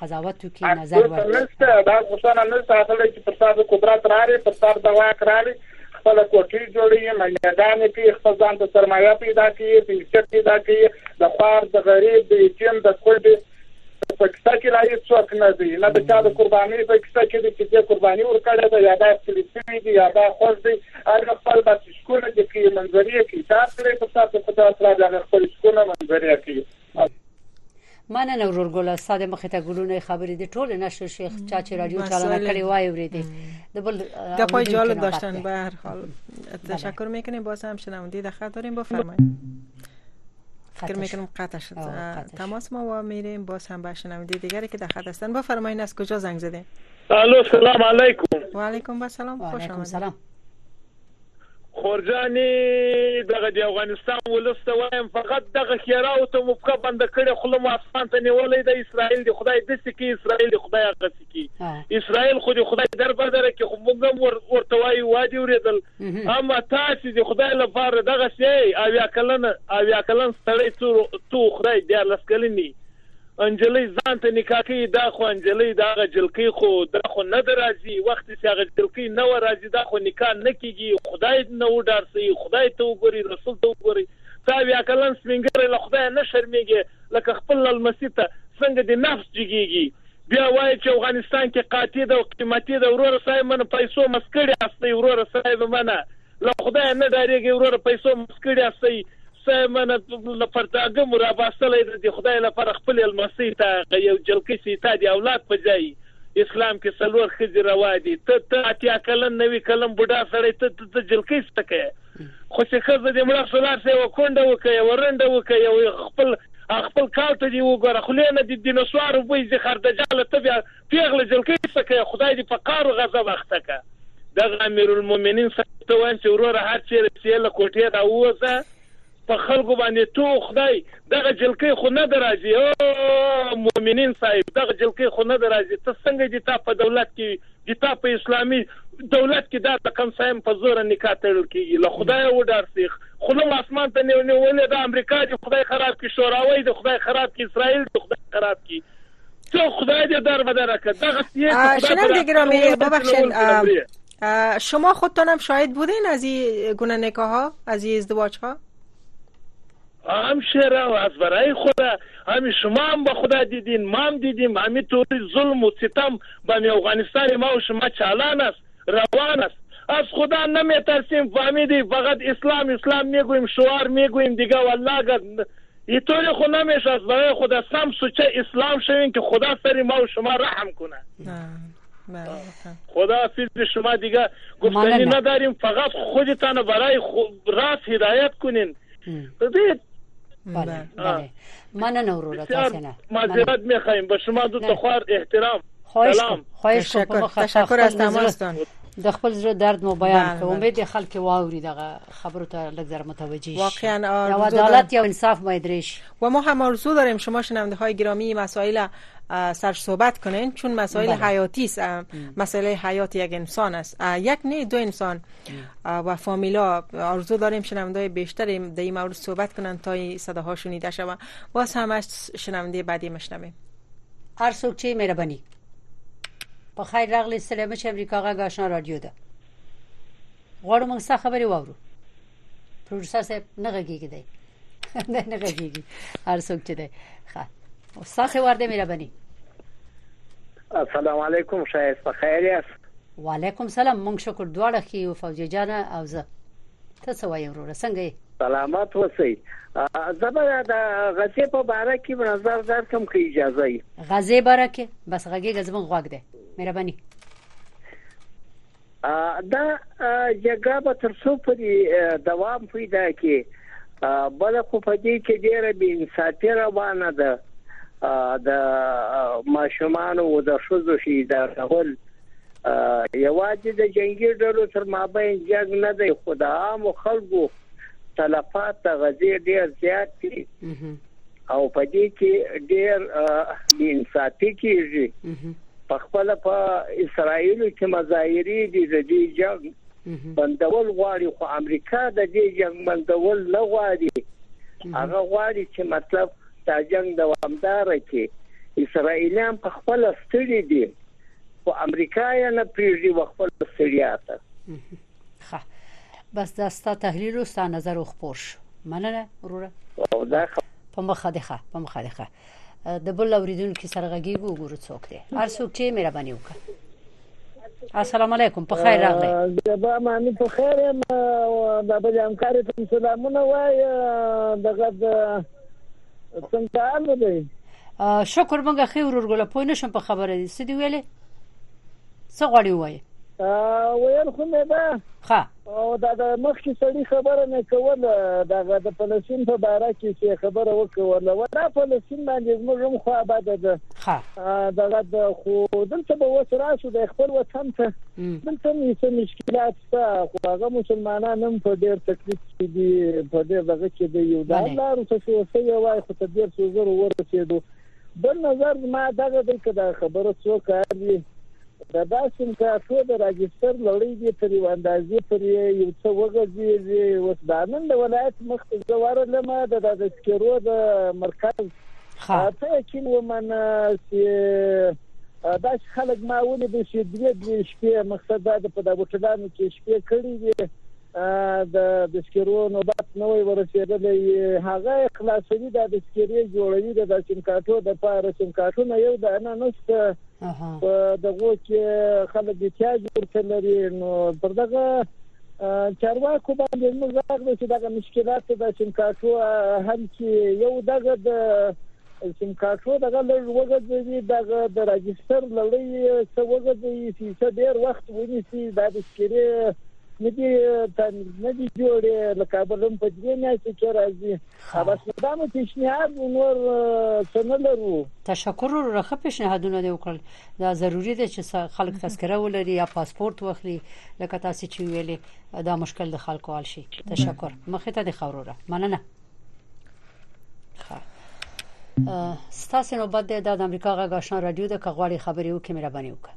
قضاوتو کې نظر ورکړي. اصل نشته، دا غوښتنه نشته اصل چې پر سر د قدرت راغی، پر سر د واک راغی، خپله کوټې جوړوي، ملیاګانې کوي، خپل ځان ته سرمایه پیدا کوي، پیسې پیدا کوي، د خوار، د غریب، د یتیم، د کونډې په کیسه کې لا هېڅوک نه دی، نه د چا د قربانۍ په کیسه کې دی چې دې قرباني ورکړې ده، یا دا ستړي شوي دي، یا دا خوښ دی، هغه خپل بس عشقونه دې کوي، منظرې کوي، چې هر سړی پر سر د قدرت راغی هغه خپل عشقونه، منظرې کوي. مننه ورور ګله ستا د مخې ته ګلونه خبرې دي ټول نشر شي چا چې رادیو چالانه کړې وای ورېدې د بل د پای جالب داشتن به هر حال تشکر میکنیم باز هم شنوندی در خط داریم بفرمایید فکر میکنم قطع شد تماس ما و میریم باز هم به شنوندی دیگری که در خط هستن بفرمایید از کجا زنگ زده الو سلام علیکم و علیکم السلام خوش آمدید خورجاني دغه د افغانستان ولست وایم فقط دغه خیراو ته مو په بند کړي خو مو افغان ته نیولې د اسرائیل د خدای د سکی اسرائیل د خدای هغه سکی اسرائیل خو د خدای در بدر کې خو موږ ور ورته وایي وادي ورېدل اما تاسو د خدای لپاره دغه شی او یا کلن او یا کلن ستړی څو څو خدای د لسکلنی انجلۍ ځان ته نکاح کوي دا خو انجلۍ ده هغه جلکۍ خو دا خو نه ده راځي وخت چې هغه جلکۍ نه وه راځي دا خو نکاح نه کېږي خدای نه وډارسئ خدای ته وګورئ رسول ته وګورئ ته اویا کلن سپینږیری له خدایه نه شرمېږې لکه خپل لمسي ته څنګه دې نفس جګېږي بیا وایې چې افغانستان کې قاطع ده او قیمتي ده وروره صاحب منه پیسو مست کړي هستئ وروره صاحب منه له خدایه نه ډاریږی وروره پیسو مست کړی استی سه منه له پرتاګه مو راباسلی ده د خدای لپاره خپلی لمسی ته هغه یو جلکی سی تا د اولاد په جای اسلام کی څلور ښځی روا دی ته ته اتیا کلن نوی کلن بوډا سړی ته ته د جلکی څه که خو چه ښځه دی مړه شو لاړ شه یوه کونډه وکه یوه رنډه وکه یو خپل خپل کال ته دی وګوره خلی نه دی دینسوارو بوی ځی خردجاله ته بیا پيغله جلکۍ سکه خدای دي په قار و غضب اخته که دغه اميرالمومنين صاحب ته وايم چي وروره هر چيري چي يې له کوټې راووزه په خلګو باندي تو خدای دغه جلکۍ خو نه ده راضي او مومنين صاحب دغه جلکۍ خو نه ده راضي ته څنګه دي تا په دولت کي دي تا په اسلامي دولت کي دا رقم صايم په زوره نکاح تړل کيږي له خدايه وډار سي خوله اسمان ته نيولې ده امريکا دي خدای خراب کي شوراوی دي خدای خراب کي اسرائيل دي خدای خراب کي څه خدای دې در بدر کړ دغه سیه شنونده گرامی ببخشید شما خودتان هم شاهد بودین از این گونه نکاح ها از این ازدواج ها هم شعر و از برای خود همین شما هم به خدا دیدین ما هم دیدیم همین طوری ظلم و ستم به افغانستان ما و شما چالان است روان است از خدا نمی ترسیم فهمیدی فقط اسلام اسلام می گوییم شعار می گوییم دیگه والله اگر اینطوری خو نمی شود برای خدا سم سوچه اسلام شویم که خدا سر ما و شما رحم کنه خدا حافظ شما دیگه گفتنی نداریم فقط خودتان برای راست هدایت کنین ته دې بله بله مننه وروره تاسو نه معذرت میخوایم به شما دو تخوار احترام سلام خواهش کوم تشکر از تماستان د خپل زړه درد مو بیان کوم امید خلک واوري دغه خبرو ته لږ زر متوجه شي واقعا آرزو عدالت یا انصاف باید ریش و ما هم آرزو داریم شما شنونده های گرامی مسائل سر صحبت کنین چون مسائل بله. حیاتی است مسئله حیات یک انسان است یک نه دو انسان و فامیلا آرزو داریم شنونده بیشتر در این مورد صحبت کنند تا این صداها شنیده شود باز هم از شنونده بعدی مشنویم هر سوک چه مهربانی په خیر راغلی سلام چې امریکا غږ آشنا رادیو ده غواړو موږ څه خبرې واورو پروډوسر صاحب نه غږیږي دی نه غږیږي هر څوک چې دی ښه ساخه ورده مهرباني السلام علیکم ښایست په خیر یاست. وعلیکم سلام مونږ شکر دواړه ښه یو فوجی جانه او زه ته څه وایې وروره څنګه یې. سلامت وسئ زه به د غزې په باره کې نظر درکړم که اجازه وي. غزې باره کې بس غږېږه زموږ غوږ دی مهرباني. دا جګړه به تر څو پورې دوام پیدا کړي بله خو په دې کې ډېره بې انصافي روانه ده د ماشومانو او د ښځو شهیدانول یوازې د جنگي ډلو تر مابین جنګ نه دی خو د عامو خلکو تلفات د غزې ډېر زیات دي او په دې کې ډېر بې انصافي کیږي په خپل په اسرایل کې مظاهری دي د دې جنگ بندول غواړي خو امریکا د دې جنگ بندول نه غواړي هغه غواړي چې مطلب دا جنگ دوامدار کړي اسرایلیان په خپل ستړي دي خو امریکا یې نه پریږدي خپل ستړیا ته ښه بس دا ستا تحلیل او ستا نظر او خپور شو مننه وروره او دا خ... په مخه دی ښه په مخه دی ښه د بل اوریدونکو سره غږیږو وګورو څوک دی هر څوک چې مهرباني وکړه السلام علیکم په خیر راغلی زبا معنی په خیر یم د بل همکار ته سلامونه وای دغه څنګه حال دی شکر مونږه خیر ورګل په نشم په خبره دي سدي ویلې څه غواړي وایي ویل خو مې ده ښه او دا د مخکې سړي خبره مې کوله دغه د فلسطین په باره کې چې خبره وکوله ولا فلسطین باندې زموږ هم خوا بده ده دغه د خو دلته به اوس راشو د خپل وطن ته دلته مې څه مشکلات شته خو هغه مسلمانان هم په ډېر تکلیف کې دي په ډېر دغه کې دي یو دا لارو څه څه یو وای خو تدبیر څو زر ورسېدو بل نظر زما دغه دی که دا خبره څو کار وي د داسم کافو د راجستر لړۍ دې تر یو اندازې پر یو څه وغځېږي اوس دا نن د ولایت مخ ته زه ورغلم د دغه سکیرو د مرکز ته یقین ومنه چې داسې خلک ما ولیدل چې درې درې شپې مقصد دا د په دغو ټلانو کې شپې کړې دي د بسکیرو نوبت نوی ورسیدلی یی هغه یی خلاصوی دا بسکیری جوړوی د دا سیم کارټو د پاره سیم کارټونه یو دانه نشته په دغه کې خلک بیا جوړته لري نو پر دغه چارواکو باندې موږ راغلو چې دغه مشکلات د سیم کارټو حل کی یو دغه د سیم کارټو دغه لږ وګرځي دغه د راجستر لړۍ څه وګرځي چې څه ډیر وخت ونیسي دا بسکیری نه دي تامین نه دي جوړې له کابل هم په دې میاشت کې راځي بس دا مو پیشنهاد نور څه نه لرو تشکر وروره ښه پیشنهادونه دی وکړل دا ضروری دی چې خلک تذکره ولري یا پاسپورت واخلي لکه تاسو چې ویلې دا مشکل د خلکو حل شي تشکر مخه ته د خوروره مننه ستاسو نوبت دی د امریکا غږ آشنا رادیو د کغواړي خبرې وکړي مهرباني وکړئ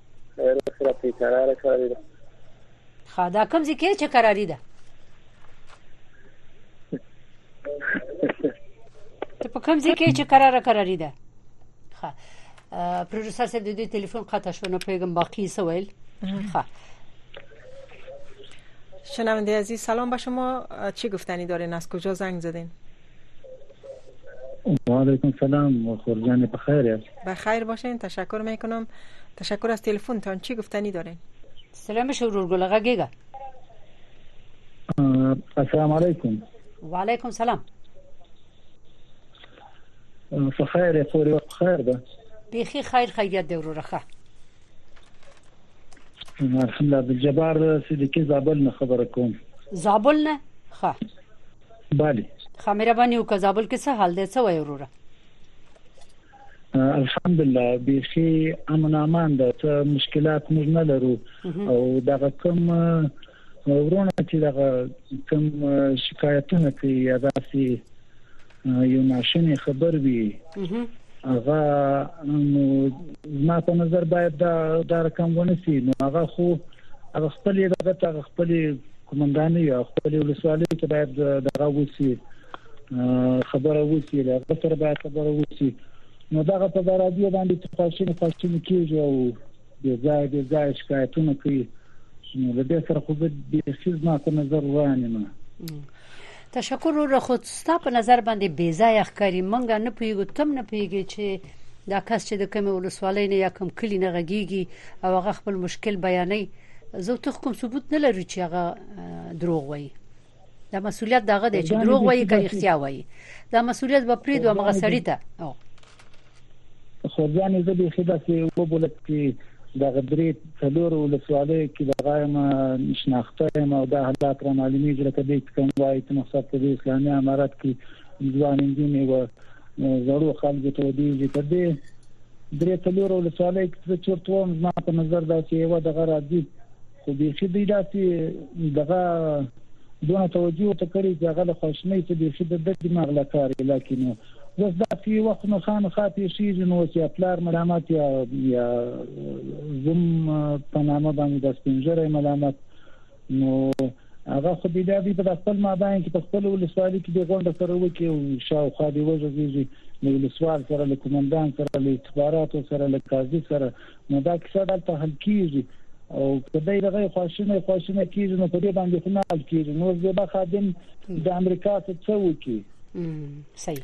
ښه دا کوم ځای کې چې قراري ده ته په کوم ځای کې چې قرار قراري ده ښه پروډوسر صاحب د دې ټلیفون قطع شو نو پیغام باقی سویل ښه شنونده عزیز سلام به شما چی گفتنی دارین از کجا زنگ زدین وعلیکم سلام خور جان بخیر یاست بخیر باشین تشکر میکنم تشکر از تلفن تان چی گفتنی دارین سلام شورور گلغه گیگا السلام علیکم وعلیکم سلام فخیر خور وقت خیر ده بیخی خیر خیریت دی ورورخه الحمدلله عبدالجبار صدیقی زابل نه خبره کوم زابل نه ښه بالی. ښه مهرباني وکړه زابل کې څه حال دی څه وایې وروره. الحمدالله بیخي امن امان ده څه مشکلات موږ نه لرو او دغه کوم ورونه چې دغه کوم شکایتونه کوي یا داسې یو ناشونې خبر وي هغه نو زما په نظر باید دا دا رقم ونسی نو هغه خو هغه خپل دغه ته خپل قومندان یو خپل ولسوالۍ ته باید دغه وسی خبره وسی له هغه سره باید خبره وسی نو دغه په برادیو باندې چې خواشینې خواشینې کېږي او بې ځایه بې ځایه شکایتونه کوي نو له دې سره خو زه بیخي زما په نظر روان یم تشکر وروره خو ستا په نظر باندې بې ځایه ښکاري مونږ نه پوهېږو تم نه پوهېږي چې دا کس چې د کومې ولسوالۍ نه یا کوم کلي نه غږیږي او هغه خپل مشکل بیانوي زه ته کوم ثبوت نه لري چې هغه دروغ وایي دا مسولیت دغه دی چې دروغ وایي که اختیا وایي دا مسولیت به پرې دوه مغه سړی ته او خو ځان زه به خدا سي وبولت چې د غدرې څلور ولسوالۍ کې د غایم شناخته ما د حالات را معلومي چې لکه دې کوم وایي چې مخصوص په اسلامي امارات کې ځوان انجونې و زړو خلکو ته دی چې کده درې څلور ولسوالۍ کې څه چورت وم زما په نظر دا چې یو دغه راځي خو بیخي دی داسي دغه دونه توجه ته کړی چې هغه له خوښنۍ څخه بیخي د د دماغ لا کار علاقې نو بس دا سی وخت نو خان خا پیښیږي نو چې پلار ملامت یا یا زم په نامه باندې د سپینجرې ملامت نو هغه خو بیا دی په خپل مابین کې په خپل ولسوالي کې د غونډه سره وکي او شاوخوا دی وځي نو ولسوال سره له کومندان سره له استخباراتو سره له قاضي سره نو دا کیسه دلته حل کیږي او کدی دغه خواشینه خواشینه کیږي نو په دې باندې خو نه حل کیږي نو زه به خادم د امریکا څخه څه وکي صحیح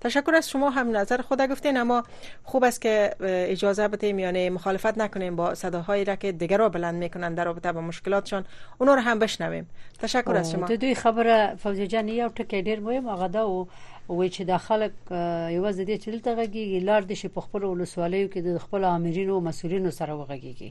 تشکر از شما هم نظر خود گفتین اما خوب است که اجازه بتیم یعنی مخالفت نکنیم با صداهایی را که دیگرها بلند میکنند در رابطه با مشکلاتشان اونا را هم بشنویم تشکر از شما د دوی خبره فوزی جان یو ټکی ډیر مهم هغه دا و وای چې دا خلک یوازې دې چې دلته غږیږي لار دي شي په خپل ولسوالیو کې د خپل امرینو مسولینو سره وغږیږي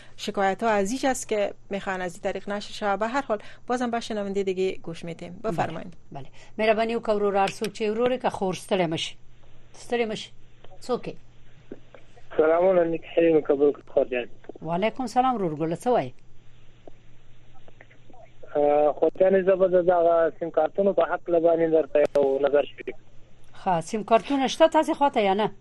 شکایت ها از ایچ است که میخوان از این طریق نشر شود به هر حال بازم به شنونده دیگه گوش میتیم بفرمایید بله مهربانی وکړه ورور هر څوک چې ورور که خور ستړی مشي ستړی مشي څوک سلام علیکم حلیم کبر خور جان وعلیکم سلام ورور ګل څه وای خو جان زبر دا سیم کارتونو په حق لبانی درته یو نظر شریک ها سیم کارتونه شته تاسو خواته یا نه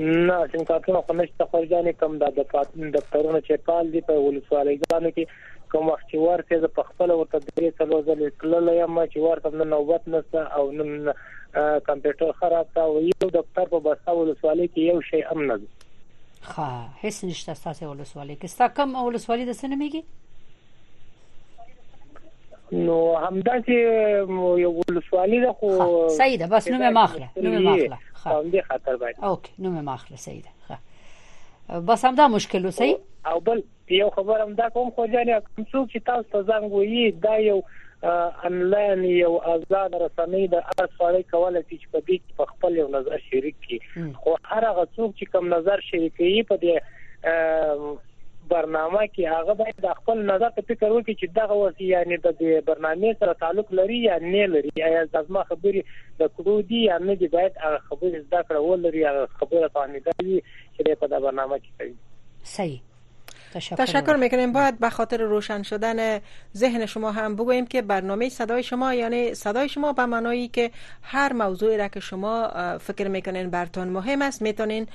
نه سیم کارتونه خو نشته خو ځانې کم د دفترونو چې پال دي په ولسوالۍ ځانو کې کوم وخت چې ورته ز په خپل ورته درې څلور ځلې تلل یم چې ورته نن نوبت نشته او نن کمپیوټر خراب تا او یو دفتر په بسا ولسوالۍ کې یو شی امن نه ښه هیڅ نشته تاسو ولسوالۍ کې ستا کم ولسوالۍ د سنمیږي نو همداسې یو ولسوالي ده خو صحیح ده بس نو مې ماخله نو مې ماخله همدې خاطر باید اوکې نو مې ماخله صحیح ده بس همدا مشکل وسی او بل یو خبر هم دا کوم خو جانې کوم څوک چې تاسو ته زنګ وایي دا یو انلاین یو آزاد رسنۍ د هر سړی کولای شي چې په دې کې په خپل یو نظر شریک کړي خو هر هغه څوک چې کوم نظر شریکوي په دې برنامه کې هغه باید د خپل نظر ته فکر وکړي چې دغه وس یعنی د دې برنامې سره تعلق لري یا نه لري ایا دا زما خبرې د کړو دي یا نه دي باید هغه خبرې زده کړه ولري هغه خبره فهمیده وي چې په دا برنامه کې کوي صحیح تشکر, تشکر میکنیم باید به خاطر روشن شدن ذهن شما هم بگوییم که برنامه صدای شما یعنی صدای شما به معنایی که هر موضوعی را که شما فکر میکنین برتون مهم است میتونین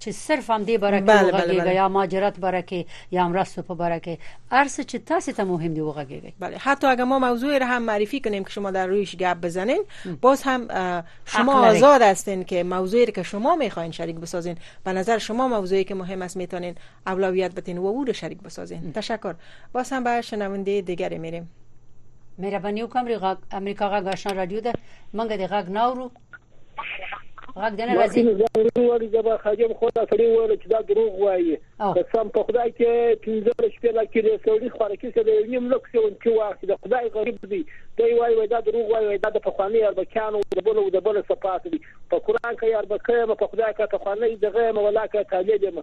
چې صرف هم دې باره کې وغږیږي یا ماجرات باره کې یا مرستو په باره کې ارس چې تاسو ته مهم دی وغږیږي بله حتی اگر ما موضوع را هم معرفی کنیم که شما در رویش گپ بزنین باز هم شما آزاد هستین که موضوعی که شما میخواین شریک بسازین به نظر شما موضوعی که مهم است میتونین اولویت بتین و او شریک بسازین تشکر باز هم به شنونده دیگری میریم مهرباني وکړئ امریکا غږ آشنا رادیو ده منګه د غږ ناورو غږ دنه راځي وړي زبا خاجم خو دا سړي وویل چې دا دروغ وایي قسم په خدای چې پنځه شپې لا کې له سړي خوارکي سره یو نیم لک سیون کې واخ د خدای غریب دی دی وایي وای دا دروغ وایي دا د پخواني اربکیانو د بل او د بل صفات دي په قران کې اربکه په خدای کې ته خوانه دغه مولا کې طالب یم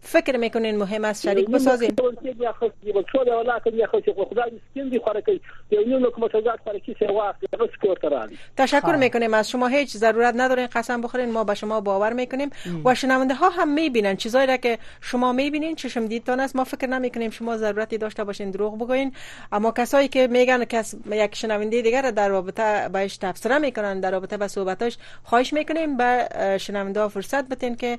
فکر میکنین مهم است شریک بسازین تشکر میکنیم از شما هیچ ضرورت ندارین قسم بخورین ما به شما باور میکنیم و شنونده ها هم میبینن چیزایی را که شما میبینین چشم دیدتان است ما فکر نمیکنیم شما ضرورتی داشته باشین دروغ بگوین اما کسایی که میگن کس یک شنونده دیگر در رابطه رابطه بهش میکنن در رابطه به صحبتاش خواهش میکنیم به شنونده فرصت بتین که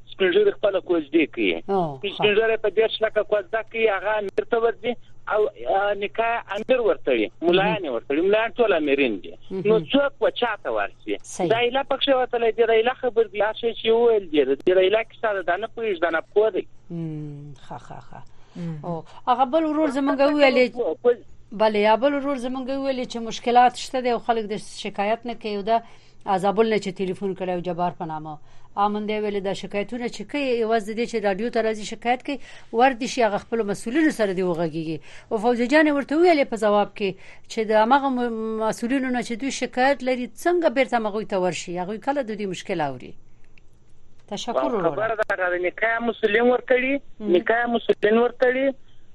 سپینږیری خپل کوزدې کوي سپینږیری په دې شلکه کوزده کوي هغه امیر ته ورځي او نکاح امیر ورتړي ملایان ورتړي ملایان ټول امیرین دي نو څوک و چاته ورسي دا اله پکښه وته لې دی اله خبر دی هغه چې ویل دی دی اله کې سره دا نه پوهیږ دا نه پوه دی خا خا خا او هغه بل ورور زمونږ ویلې بله یا بل ورور زمونږ ویلې چې مشکلات شته دی او خلک د شکایت نه کوي دا عذابل نه چې ټلیفون کړي او جبار په نامه امنده ویل دا شکایتونه چې کوي ایواز دي چې رادیو ته راځي شکایت کوي ورته شي هغه خپل مسولینو سره دی وغږیږي او فوزي جان ورته ویل په جواب کې چې د هغه مسولینو نه چې دوی شکایت لري څنګه بیرته مغوي ته ورشي هغه کله د دې مشکل اوري تشکر وروره خبره دا غره نکاح مسلم ورتړي نکاح مسلم ورتړي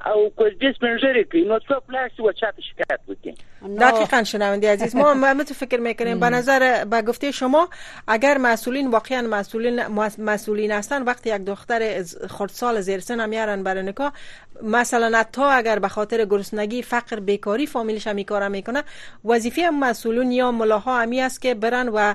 او کوزدې سپنجرې کوي نو څو پلاستي و چاته شکایت وکړي دقیقا شنونده عزیز ما مثل فکر میکنیم به نظر به گفته شما اگر مسئولین واقعا مسئولین مسئولین هستن وقتی یک دختر خردسال زیر سن هم یارن برای نکاح مثلا تا اگر به خاطر گرسنگی فقر بیکاری فامیلش هم کار میکنه وظیفه مسئولین یا ملاها همی است که برن و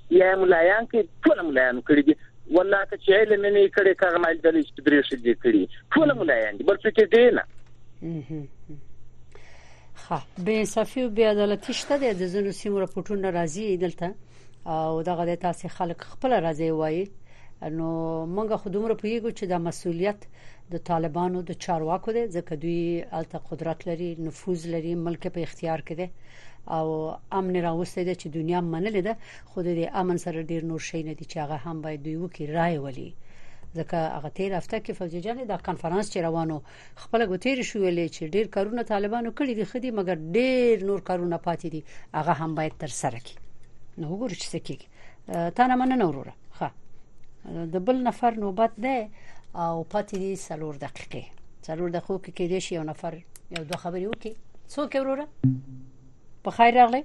یایه ملایان کړي ټول ملایانو کړي دي والله که چې علم نه کړي کار مال دلې چې درې شدي کړي ټول ملایان دي بل څه کې دي نه خا به انصافي او بی عدالتي شته د ځینو سیمو رپورټونه راځي دلته او دغه د تاسو خلک خپل راځي وایي نو موږ خو دومره پویګو چې دا مسولیت د طالبانو د چارواکو دی ځکه دوی الته قدرت لري نفوذ لري ملک په اختیار کې دی او امن راوستي دی چې دنیا منلې ده خو د امن سره ډیر نور شي نه دي چې هغه هم باید دوی وکړي رائے ولي ځکه هغه تیر هفته کې فوزي جان دا کانفرنس چې روانو خپل غوتیر شو ویلې چې ډیر کارونه طالبانو کړی دي خدي مګر ډیر نور کارونه پاتې دي هغه هم باید تر سره کړي نو وګورئ چې څه کیږي تا نه مننه وروره ښه د بل نفر نوبت ده او پاتې دي سلور دقیقې سلور دقیقو کې کې دي شي یو نفر یو دوه خبرې وکړي څوک وروره په خیر راغلی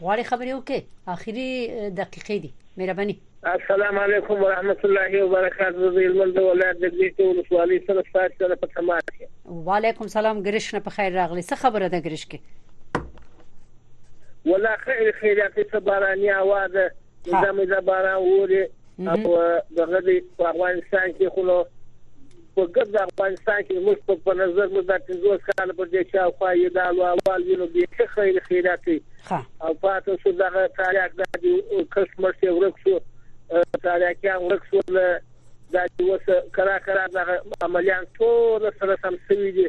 غواړي خبرې وکړي اخیری دقیقې دي مهرباني السلام علیکم ورحمت الله وبرکاته زه د هلمند ولایت د ګریشنې ولسوالۍ سره ستاسو سره په تماس یم وعلیکم سلام ګریشنه په خیر راغلی څه خبره ده ګریش کې ولا خیر خیراتي څه باراني هوا ده دا مې دا باران ووري او دغه د افغانستان کې خو په ګرد افغانستان کې زموږ په په نظر موږ دا پنځوس کاله پر دې شاوخوا یو ډال واوال یو نو بیخي خیر خیرات دی او پاتې شو دغه تاریاک دا دی کښ مړ شي ورک شو تاریاکیان ورک شو دا دی اوس کرا کرا دغه عملیان ټول سره سم سوي دي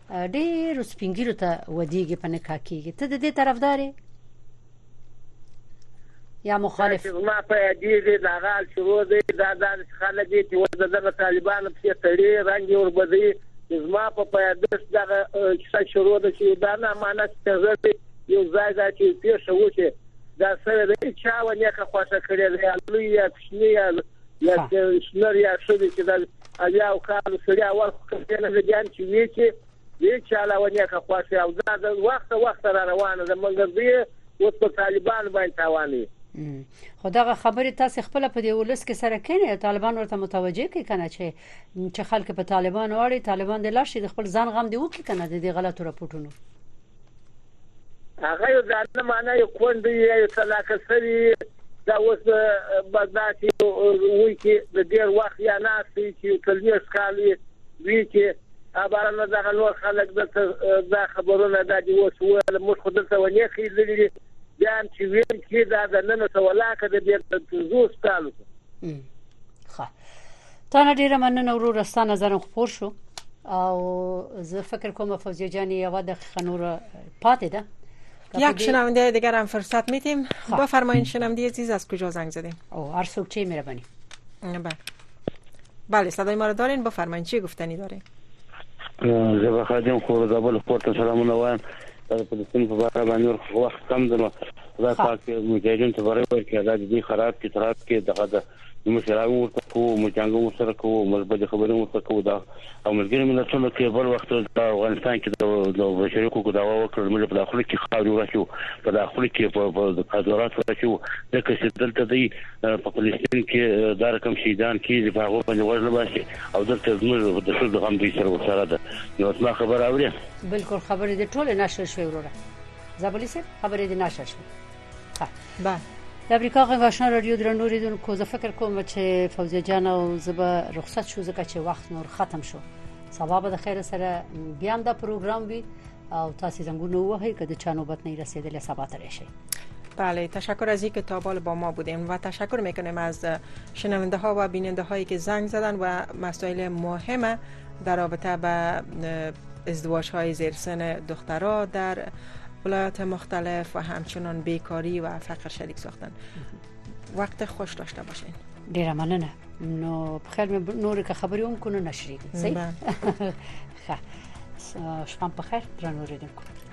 ډېر سپینګیرو ته ودیږي په نکاح کېږي ته د دې طرفدار یې یا مخالف ما په دې دې دا غال شروع دی دا دا خلک دي چې ورته دغه طالبان په تړي رنګ ور بدی زما په پیداش دغه څه شروع ده چې دا نه معنا څه یو ځای دا چې پیښ وشي دا سره د چا ونه که خوښه کړی دی لوی یا کوچنی یا یا شنر یا شوی چې دا اویاو کالو سړي اول خو کمپېن نه لګيان چې وي چې د هېچا علاوه نېکه خوښه او دا د وخته وخته را روانه ده مګر دوی یې اوس پر طالبانو باندې تاوانوي. خو دغه خبرې تاسې خپله په دې ولس کې سره کېنئ او طالبان ورته متوجه کړئ کنه چې چې خلک په طالبانو اړ دي طالبان دې لاړ شي د خپل ځان غم دې وکړي کنه د دې غلطو رپوټونو. هغه یو ځانه معنا یو کونډ دی یا یو طلاق شوی دا اوس به داسې وایي چې د ډېر وخت یا ناست دی چې یو څلوېښت کالې وي چې عباره نه دغه نور خلک دلته دا خبرونه دا دې اوس وویل موږ خو دلته ونې خېدلي دي بیا هم چې ویل چې دا د ننه څه ولاکه د بېرته پنځوس کالو ښه تا نه ډیره مننه وروره ستا نظرم خپور شو او زه فکر کوم فوزیه جان یو د خنور پاتې ده یک شنونده دیگر هم فرصت میتیم خب. بفرمایین شنونده عزیز از کجا زنگ زدیم او هر سوک چه مهربانی بله بله صدای ما رو دارین بفرمایین چی گفتنی دارین زبا خادم خور دبل خور ته سلامونه وایم د فلسطین په اړه باندې وخت کم ده خدای پاک مجاهدین ته برابر کړي دا دې خراب کې خراب کې دغه نو موږ سلام هم ورته کوو، موږ جنګ هم ورسره کوو، موږ بدې خبرې هم ورسره کوو. دا او ملګري ملتونو کې بل وخت دا افغانستان کې د بشري حقوقو دعوا وکړه، موږ یې په دا خوله کې خاورې واچوو، په دا خوله کې په په قاذورات واچوو، ځکه چې دلته دوی په فلسطین کې دا رقم شهیدان کېږي، په هغو باندې غوږ نه باسي او دلته زموږ د ښځو غم دوی سره ورسره ده. نو زما خبره اورې؟ بلکل خبرې دې ټولې نشر شوې وروره زابلي صاحب خبرې دې نشر شوې. بله د امریکا غږ آشنا رادیو درنو ریدونکو زه فکر کوم چې فوزیه جان او زبا رخصت شو ځکه چې وخت نور ختم شو سبا به د خیر سره بیا هم دا پروګرام وي او تاسو زنګونه وهي که د چا نوبت نه رسیدلی سبا ترې شي بله تشکر از اینکه تا بال با ما بودیم و تشکر میکنیم از شنونده ها و بیننده هایی که زنگ زدن و مسائل مهمه در رابطه به ازدواج های زیرسن دخترها در ولایت مختلف و همچنان بیکاری و فقر شریک ساختن وقت خوش داشته باشین ډیره مننه نو په خیر نور که خبرې هم کو نو نشریږي صحیح ښه شپه په خیر درنو ریدونکو